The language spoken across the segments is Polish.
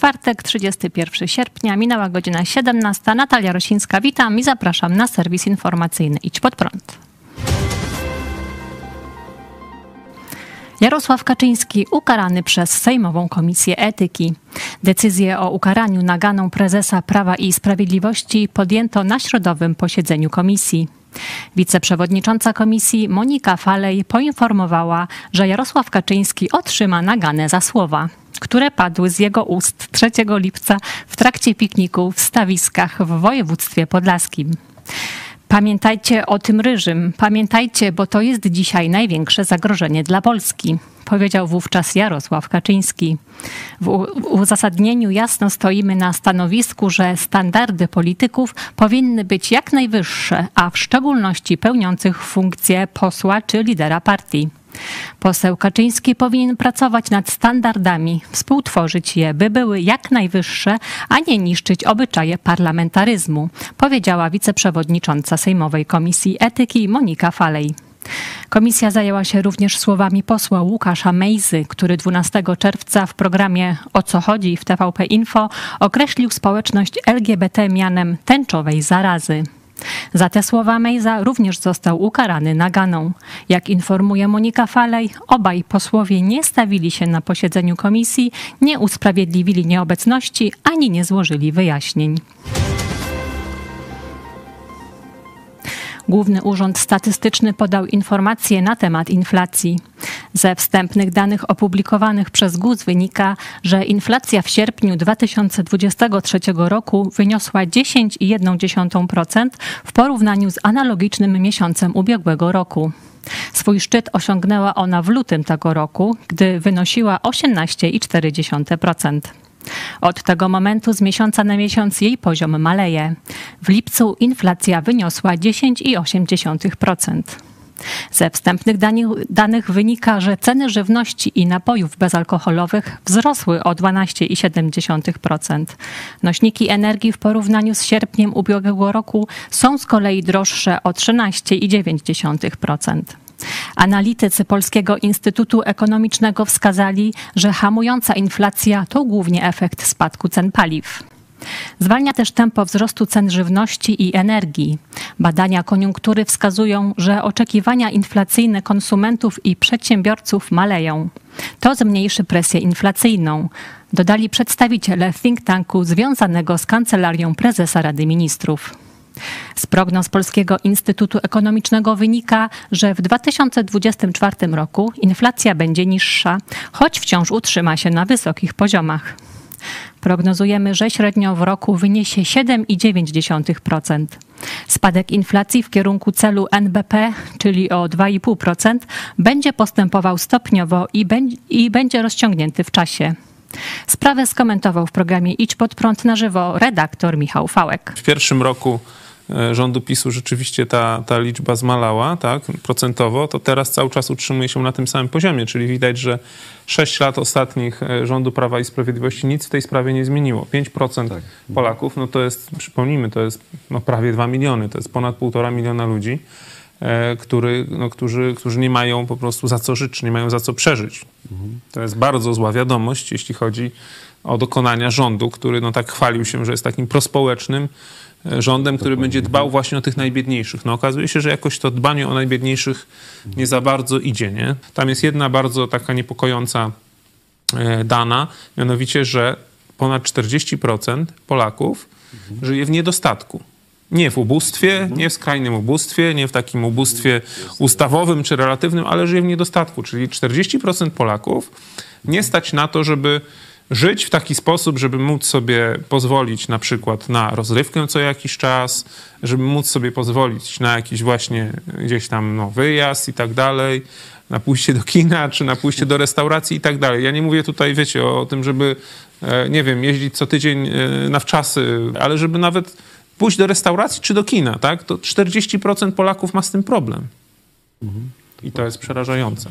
czwartek, 31 sierpnia, minęła godzina 17. Natalia Rosińska, witam i zapraszam na serwis informacyjny Idź Pod Prąd. Jarosław Kaczyński ukarany przez Sejmową Komisję Etyki. Decyzję o ukaraniu naganą prezesa Prawa i Sprawiedliwości podjęto na środowym posiedzeniu komisji. Wiceprzewodnicząca komisji Monika Falej poinformowała, że Jarosław Kaczyński otrzyma naganę za słowa, które padły z jego ust 3 lipca w trakcie pikniku w stawiskach w województwie podlaskim. Pamiętajcie o tym ryżym, pamiętajcie, bo to jest dzisiaj największe zagrożenie dla Polski, powiedział wówczas Jarosław Kaczyński. W uzasadnieniu jasno stoimy na stanowisku, że standardy polityków powinny być jak najwyższe, a w szczególności pełniących funkcję posła czy lidera partii. Poseł Kaczyński powinien pracować nad standardami, współtworzyć je, by były jak najwyższe, a nie niszczyć obyczaje parlamentaryzmu, powiedziała wiceprzewodnicząca Sejmowej Komisji Etyki Monika Falej. Komisja zajęła się również słowami posła Łukasza Mejzy, który 12 czerwca w programie O co chodzi w TVP Info określił społeczność LGBT mianem tęczowej zarazy. Za te słowa Mejza również został ukarany naganą. Jak informuje Monika Falej, obaj posłowie nie stawili się na posiedzeniu komisji, nie usprawiedliwili nieobecności ani nie złożyli wyjaśnień. Główny Urząd Statystyczny podał informacje na temat inflacji. Ze wstępnych danych opublikowanych przez GUS wynika, że inflacja w sierpniu 2023 roku wyniosła 10,1% w porównaniu z analogicznym miesiącem ubiegłego roku. Swój szczyt osiągnęła ona w lutym tego roku, gdy wynosiła 18,4%. Od tego momentu z miesiąca na miesiąc jej poziom maleje. W lipcu inflacja wyniosła 10,8%. Ze wstępnych danych wynika, że ceny żywności i napojów bezalkoholowych wzrosły o 12,7%. Nośniki energii w porównaniu z sierpniem ubiegłego roku są z kolei droższe o 13,9%. Analitycy Polskiego Instytutu Ekonomicznego wskazali, że hamująca inflacja to głównie efekt spadku cen paliw. Zwalnia też tempo wzrostu cen żywności i energii. Badania koniunktury wskazują, że oczekiwania inflacyjne konsumentów i przedsiębiorców maleją. To zmniejszy presję inflacyjną, dodali przedstawiciele think tanku związanego z Kancelarią Prezesa Rady Ministrów. Z prognoz Polskiego Instytutu Ekonomicznego wynika, że w 2024 roku inflacja będzie niższa, choć wciąż utrzyma się na wysokich poziomach. Prognozujemy, że średnio w roku wyniesie 7,9%. Spadek inflacji w kierunku celu NBP, czyli o 2,5%, będzie postępował stopniowo i, będzie rozciągnięty w czasie. Sprawę skomentował w programie Idź pod prąd na żywo redaktor Michał Fałek. W pierwszym roku rządu PiSu rzeczywiście ta, ta liczba zmalała, tak, procentowo, to teraz cały czas utrzymuje się na tym samym poziomie, czyli widać, że 6 lat ostatnich e, rządu Prawa i Sprawiedliwości nic w tej sprawie nie zmieniło. 5% tak. Polaków, no to jest, przypomnijmy, to jest no prawie 2 miliony, to jest ponad 1,5 miliona ludzi, e, który, no, którzy, którzy nie mają po prostu za co żyć, nie mają za co przeżyć. Mhm. To jest bardzo zła wiadomość, jeśli chodzi o dokonania rządu, który no, tak chwalił się, że jest takim prospołecznym, rządem, który będzie dbał właśnie o tych najbiedniejszych. No okazuje się, że jakoś to dbanie o najbiedniejszych nie za bardzo idzie, nie? Tam jest jedna bardzo taka niepokojąca e, dana, mianowicie, że ponad 40% Polaków żyje w niedostatku. Nie w ubóstwie, nie w skrajnym ubóstwie, nie w takim ubóstwie ustawowym czy relatywnym, ale żyje w niedostatku. Czyli 40% Polaków nie stać na to, żeby żyć w taki sposób, żeby móc sobie pozwolić na przykład na rozrywkę co jakiś czas, żeby móc sobie pozwolić na jakiś właśnie gdzieś tam no, wyjazd i tak dalej, na pójście do kina, czy na pójście do restauracji i tak dalej. Ja nie mówię tutaj, wiecie, o tym, żeby, e, nie wiem, jeździć co tydzień e, na wczasy, ale żeby nawet pójść do restauracji czy do kina, tak? To 40% Polaków ma z tym problem. I to jest przerażające.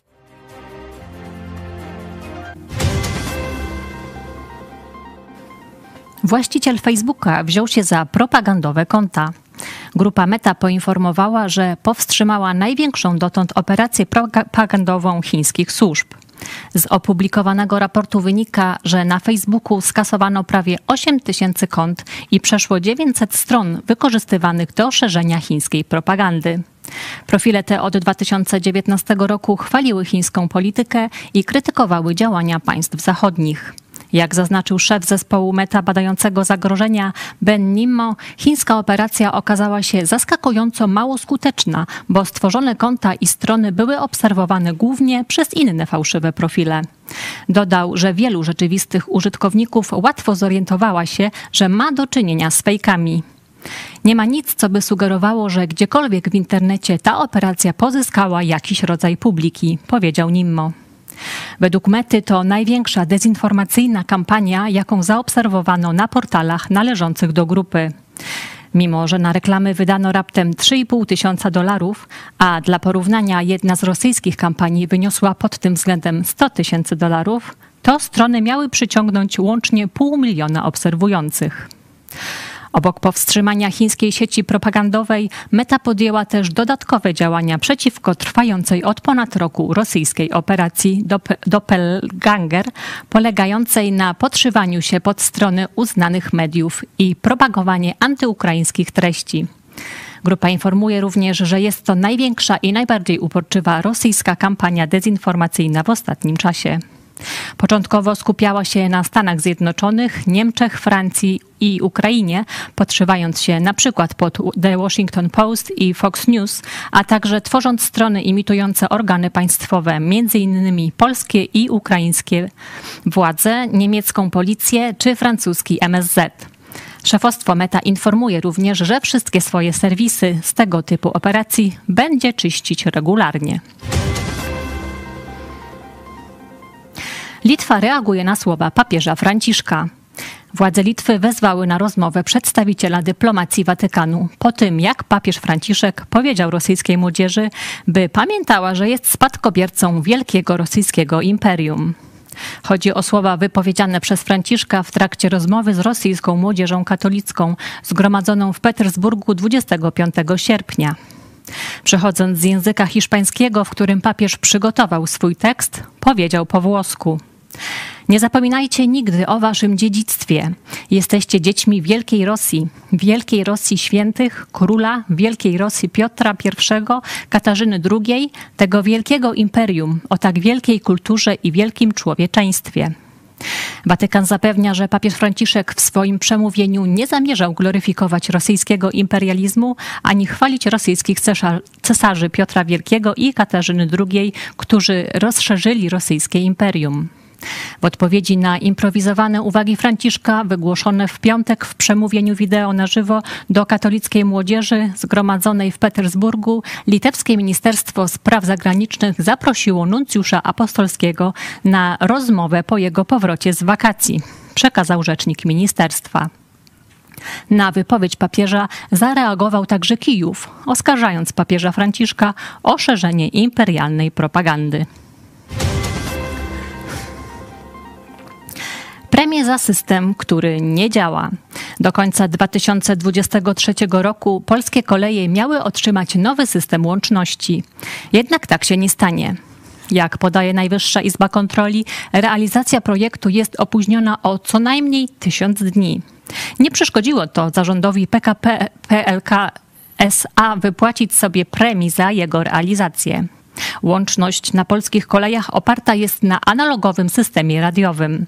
Właściciel Facebooka wziął się za propagandowe konta. Grupa Meta poinformowała, że powstrzymała największą dotąd operację propagandową chińskich służb. Z opublikowanego raportu wynika, że na Facebooku skasowano prawie 8 tysięcy kont i przeszło 900 stron wykorzystywanych do szerzenia chińskiej propagandy. Profile te od 2019 roku chwaliły chińską politykę i krytykowały działania państw zachodnich. Jak zaznaczył szef zespołu meta badającego zagrożenia Ben Nimmo, chińska operacja okazała się zaskakująco mało skuteczna, bo stworzone konta i strony były obserwowane głównie przez inne fałszywe profile. Dodał, że wielu rzeczywistych użytkowników łatwo zorientowała się, że ma do czynienia z fejkami. Nie ma nic, co by sugerowało, że gdziekolwiek w internecie ta operacja pozyskała jakiś rodzaj publiki, powiedział Nimmo. Według Mety to największa dezinformacyjna kampania, jaką zaobserwowano na portalach należących do grupy. Mimo, że na reklamy wydano raptem 3,5 tysiąca dolarów, a dla porównania jedna z rosyjskich kampanii wyniosła pod tym względem 100 tysięcy dolarów, to strony miały przyciągnąć łącznie pół miliona obserwujących. Obok powstrzymania chińskiej sieci propagandowej, Meta podjęła też dodatkowe działania przeciwko trwającej od ponad roku rosyjskiej operacji Doppelganger, polegającej na podszywaniu się pod strony uznanych mediów i propagowanie antyukraińskich treści. Grupa informuje również, że jest to największa i najbardziej uporczywa rosyjska kampania dezinformacyjna w ostatnim czasie. Początkowo skupiała się na Stanach Zjednoczonych, Niemczech, Francji i Ukrainie, podszywając się na przykład pod The Washington Post i Fox News, a także tworząc strony imitujące organy państwowe, m.in. polskie i ukraińskie władze, niemiecką policję czy francuski MSZ. Szefostwo Meta informuje również, że wszystkie swoje serwisy z tego typu operacji będzie czyścić regularnie. Litwa reaguje na słowa papieża Franciszka. Władze Litwy wezwały na rozmowę przedstawiciela dyplomacji Watykanu po tym, jak papież Franciszek powiedział rosyjskiej młodzieży, by pamiętała, że jest spadkobiercą wielkiego rosyjskiego imperium. Chodzi o słowa wypowiedziane przez Franciszka w trakcie rozmowy z rosyjską młodzieżą katolicką zgromadzoną w Petersburgu 25 sierpnia. Przechodząc z języka hiszpańskiego, w którym papież przygotował swój tekst, powiedział po włosku: nie zapominajcie nigdy o waszym dziedzictwie. Jesteście dziećmi Wielkiej Rosji, Wielkiej Rosji Świętych, Króla Wielkiej Rosji Piotra I, Katarzyny II, tego wielkiego imperium o tak wielkiej kulturze i wielkim człowieczeństwie. Watykan zapewnia, że papież Franciszek w swoim przemówieniu nie zamierzał gloryfikować rosyjskiego imperializmu ani chwalić rosyjskich cesarzy Piotra Wielkiego i Katarzyny II, którzy rozszerzyli rosyjskie imperium. W odpowiedzi na improwizowane uwagi Franciszka, wygłoszone w piątek w przemówieniu wideo na żywo do katolickiej młodzieży zgromadzonej w Petersburgu, litewskie Ministerstwo Spraw Zagranicznych zaprosiło nuncjusza apostolskiego na rozmowę po jego powrocie z wakacji, przekazał rzecznik ministerstwa. Na wypowiedź papieża zareagował także Kijów, oskarżając papieża Franciszka o szerzenie imperialnej propagandy. Premię za system, który nie działa. Do końca 2023 roku polskie koleje miały otrzymać nowy system łączności. Jednak tak się nie stanie. Jak podaje Najwyższa Izba Kontroli, realizacja projektu jest opóźniona o co najmniej tysiąc dni. Nie przeszkodziło to zarządowi PKP PLK SA wypłacić sobie premii za jego realizację. Łączność na polskich kolejach oparta jest na analogowym systemie radiowym.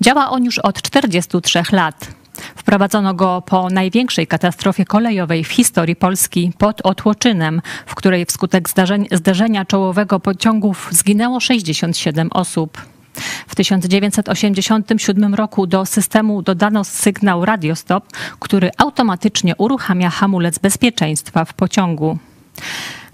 Działa on już od 43 lat. Wprowadzono go po największej katastrofie kolejowej w historii Polski pod Otłoczynem, w której wskutek zdarzenia czołowego pociągów zginęło 67 osób. W 1987 roku do systemu dodano sygnał radiostop, który automatycznie uruchamia hamulec bezpieczeństwa w pociągu.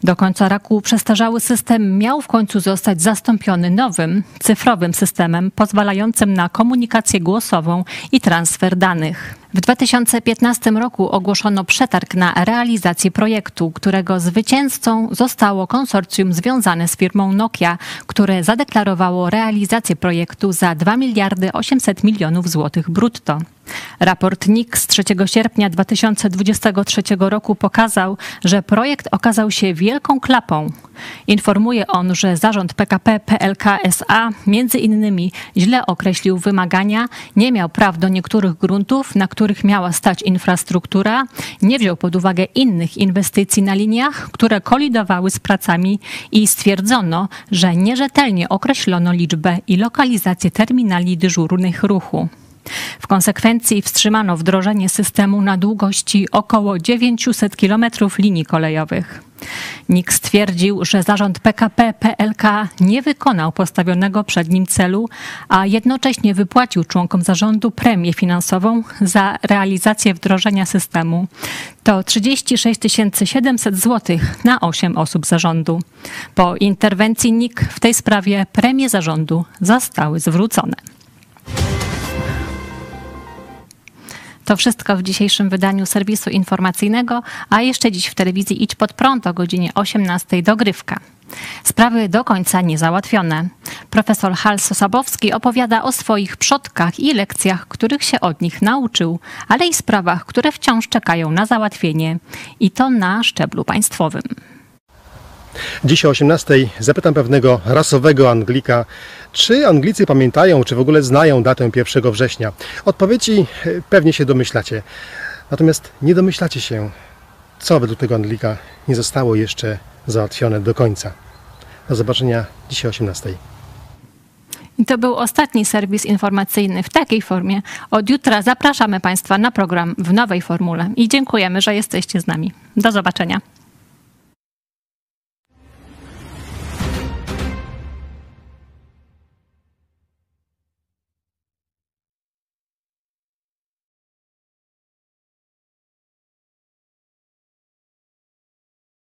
Do końca roku przestarzały system miał w końcu zostać zastąpiony nowym, cyfrowym systemem pozwalającym na komunikację głosową i transfer danych. W 2015 roku ogłoszono przetarg na realizację projektu, którego zwycięzcą zostało konsorcjum związane z firmą Nokia, które zadeklarowało realizację projektu za 2 miliardy 800 milionów złotych brutto. Raport NIK z 3 sierpnia 2023 roku pokazał, że projekt okazał się wielką klapą. Informuje on, że zarząd PKP PLK SA między innymi źle określił wymagania, nie miał praw do niektórych gruntów, na których miała stać infrastruktura, nie wziął pod uwagę innych inwestycji na liniach, które kolidowały z pracami i stwierdzono, że nierzetelnie określono liczbę i lokalizację terminali dyżurnych ruchu. W konsekwencji wstrzymano wdrożenie systemu na długości około 900 km linii kolejowych. NIK stwierdził, że zarząd PKP PLK nie wykonał postawionego przed nim celu, a jednocześnie wypłacił członkom zarządu premię finansową za realizację wdrożenia systemu. To 36 700 zł na 8 osób zarządu. Po interwencji NIK w tej sprawie premie zarządu zostały zwrócone. To wszystko w dzisiejszym wydaniu serwisu informacyjnego, a jeszcze dziś w telewizji Idź Pod Prąd o godzinie 18 dogrywka. Sprawy do końca niezałatwione. Profesor Hal Sosabowski opowiada o swoich przodkach i lekcjach, których się od nich nauczył, ale i sprawach, które wciąż czekają na załatwienie i to na szczeblu państwowym. Dziś o 18 zapytam pewnego rasowego Anglika, czy Anglicy pamiętają, czy w ogóle znają datę 1 września. Odpowiedzi e, pewnie się domyślacie. Natomiast nie domyślacie się, co według tego Anglika nie zostało jeszcze załatwione do końca. Do zobaczenia dzisiaj o 18. I to był ostatni serwis informacyjny w takiej formie. Od jutra zapraszamy Państwa na program w nowej formule i dziękujemy, że jesteście z nami. Do zobaczenia.